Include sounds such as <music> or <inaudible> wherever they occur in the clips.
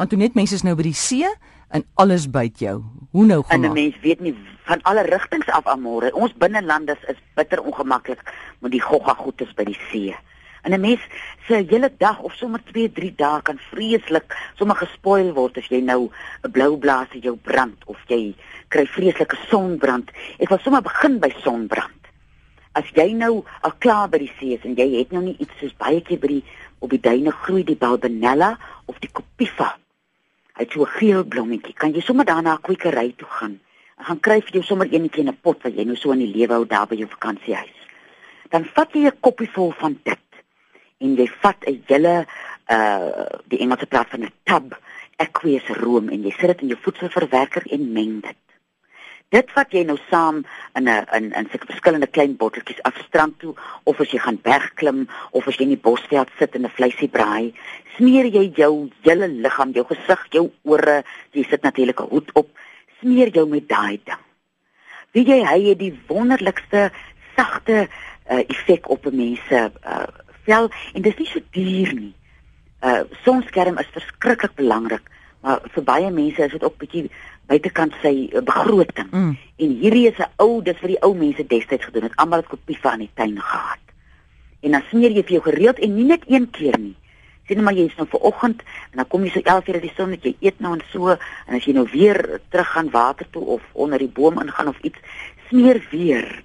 Antoinette, mense is nou by die see en alles byt jou. Hoe nou En 'n gemaak? mens weet nie van alle rigtings af amore. Ons binnelanders is bitter ongemaklik met die gogga goedes by die see. En 'n mens se hele dag of sommer 2, 3 dae kan vreeslik sommer gespoil word as jy nou 'n blou blaas in jou brand of jy kry vreeslike sonbrand. Ek wil sommer begin by sonbrand. As jy nou al klaar by die see is en jy het nou nie iets soos baie keer by die op die duine groei die balbenella of die copifa Hy het so 'n geel blommetjie. Kan jy sommer daarna 'n kwekery toe gaan? En gaan kry vir jou sommer eenetjie in 'n pot wat jy nou so in die lewe hou daar by jou vakansiehuis. Dan vat jy 'n koppie vol van dit en jy vat 'n hele uh die Engelse praat van 'n tub aqueous room en jy sit dit in jou voedselverwerker en meng dit. Dit wat jy nou saam in 'n in in sulke verskillende klein botteltjies af strand toe of as jy gaan bergklim of as jy in die bosveld sit en 'n vleisie braai, smeer jy jou hele liggaam, jou gesig, jou ore, jy sit natuurlik 'n hoed op, smeer jou met daai ding. Weet jy hy het die wonderlikste sagte uh, effek op 'n mens se uh, vel en dit is nie so duur nie. Uh sonskerm is verskriklik belangrik, maar vir baie mense is dit ook bietjie buitekant sy uh, begroting. Mm. En hierdie is 'n ou, dis vir die ou mense destyds gedoen het. Almal het kopiewe aan die tuin gehad. En dan smeer jy vir jou gereeld en nie net een keer nie. Sien nou maar jy is nou vir oggend en dan kom jy so 11 uur uit die son dat jy eet nou en so en as jy nou weer terug gaan water toe of onder die boom ingaan of iets, smeer weer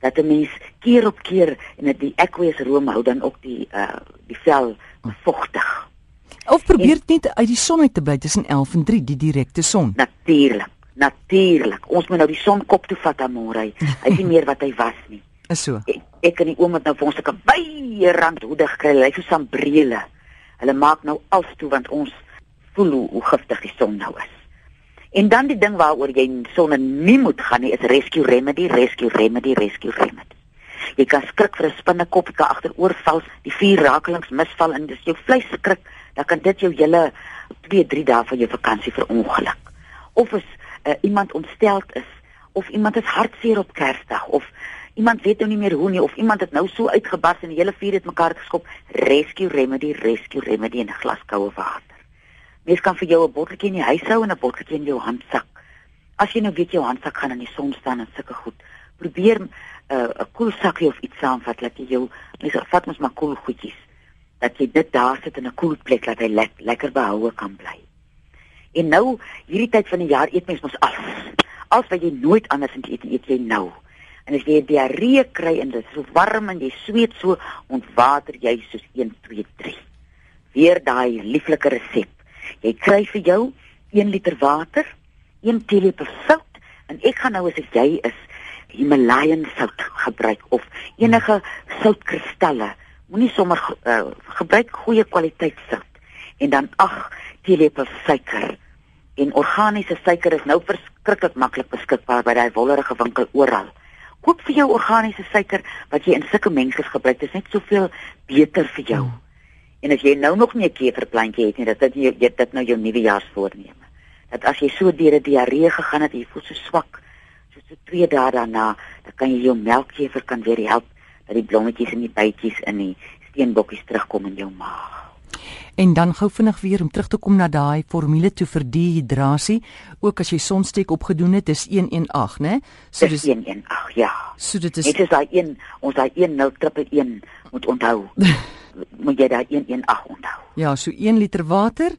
dat 'n mens keer op keer en dit die aqueous room hou dan ook die uh die vel vochtig. Of probeer dit net uit die son uit te bly tussen 11 en 3, die direkte son. Natuurlik. Natuurlik. Ons moet nou die son kop toe vat aan môre. Hy <laughs> is nie meer wat hy was nie. Is so. Ek, ek en die oom het nou vir ons 'n baie randhoede gekry, lyk so sambrele. Hulle maak nou als toe want ons voel hoe, hoe giftig die son nou is. En dan die ding waaroor jy sonne nie moet gaan nie is rescue remedy, rescue remedy, rescue remedy. Jy kan skrik vir 'n spinnekop, jy kan agteroor val, die vier rakelings misval en dis jou vleis skrik, dan kan dit jou hele 2, 3 dae van jou vakansie verongeluk. Of as uh, iemand ontsteld is of iemand is hartseer op Kersdag of iemand weet nou nie meer hoe nie of iemand het nou so uitgebars en die hele vuur het mekaar geskop, rescue remedy, rescue remedy in 'n glas koue water. Mens kan vir jou 'n botteltjie in die huis hou en 'n botteltjie in jou handsak. As jy nou weet jou handsak gaan in die son staan en sulke goed, probeer 'n uh, koelsakkie of iets saamvat dat jy jou mens vat mos maar koel goedjies dat jy dit daar sit in 'n koel plek dat hy le lekker behoue kan bly. En nou hierdie tyd van die jaar eet mens mos alles. Als wat jy nooit anders eet, eet jy nou. En as jy diarree kry en dit is so warm en jy sweet so, ontwater jy soos 1 2 3. Weer daai lieflike resep. Jy kry vir jou 1 liter water, 1 teelepel sout en ek gaan nou as ek jy is Himalayan sout gebruik of enige soutkristalle. Moenie sommer uh, gebruik goeie kwaliteit sout en dan 8 teelepels suiker. En organiese suiker is nou verskriklik maklik beskikbaar by daai wollerige winkel oral. Koop vir jou organiese suiker wat jy in sulke mengsels gebruik. Dit is net soveel beter vir jou. En as jy nou nog nie 'n keverplantjie het nie, dat dit jy dit nou jou nuwejaarsvoorneme. Dat as jy so deur 'n diarree gegaan het jy voel so swak, so so 2 dae daarna, dan kan jy jou melkkever kan weer help dat die blommetjies en die bytjies in die steenbokkies terugkom in jou maag. En dan gou vinnig weer om terug te kom na daai formule toe vir dehydrasie, ook as jy sonsteek opgedoen het, dis 118, né? So dis 118, ja. So dit is Dit is daai een, ons daai 1011 moet onthou. <laughs> moet jy daai 118 onthou. Ja, so 1 liter water,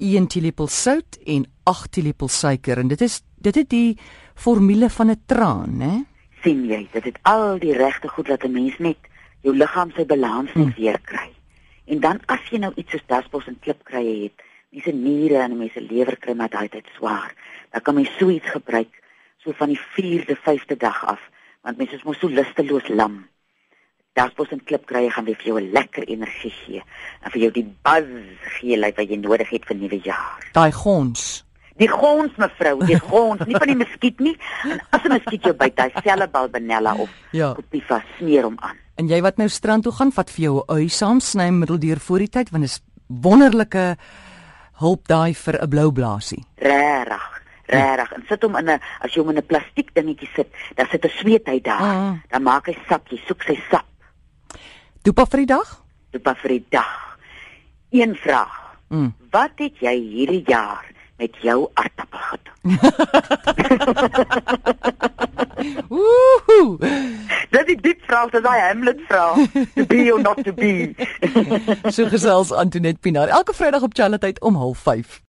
1 teelepel sout en 8 teelepel suiker en dit is dit het die formule van 'n traan, né? Sien jy dit het al die regte goed dat 'n mens net jou liggaam sy balans net weer kry. En dan as jy nou iets soos dasbos en klipkrye het, mense niere en mense lewer kry maar daai tyd swaar, dan kan mens so iets gebruik so van die 4de, 5de dag af, want mense is mos so lusteloos lam. Dasbos en klipkrye gaan weer vir jou 'n lekker energie gee en vir jou die buzz gee like wat jy nodig het vir nuwe jaar. Daai gons. Die gons mevrou, die gons, nie van die muskiet nie. En as 'n muskiet jou byt, hy sellebal benella of Ja. Copiva smeer hom aan. En jy wat nou strand toe gaan, vat vir jou 'n ui saam, sny middeldeur voor die tyd want dit is wonderlike hulp daai vir 'n blou blaasie. Regtig, regtig. En sit hom in 'n as jy hom in 'n plastiek dingetjie sit, dan sit 'n sweet hy daar. Ah. Dan maak hy sap, jy soek sy sap. Dopa vir die dag? Was vir die dag. Een vraag. Mm. Wat het jy hierdie jaar met jou aardappel gedoen? <laughs> Ooh. Dit is diep vraag, dis daai Hamlet vraag. To be or not to be. <laughs> So gesels Antoinette Pinaar elke Vrydag op Chalatheid om 05:30.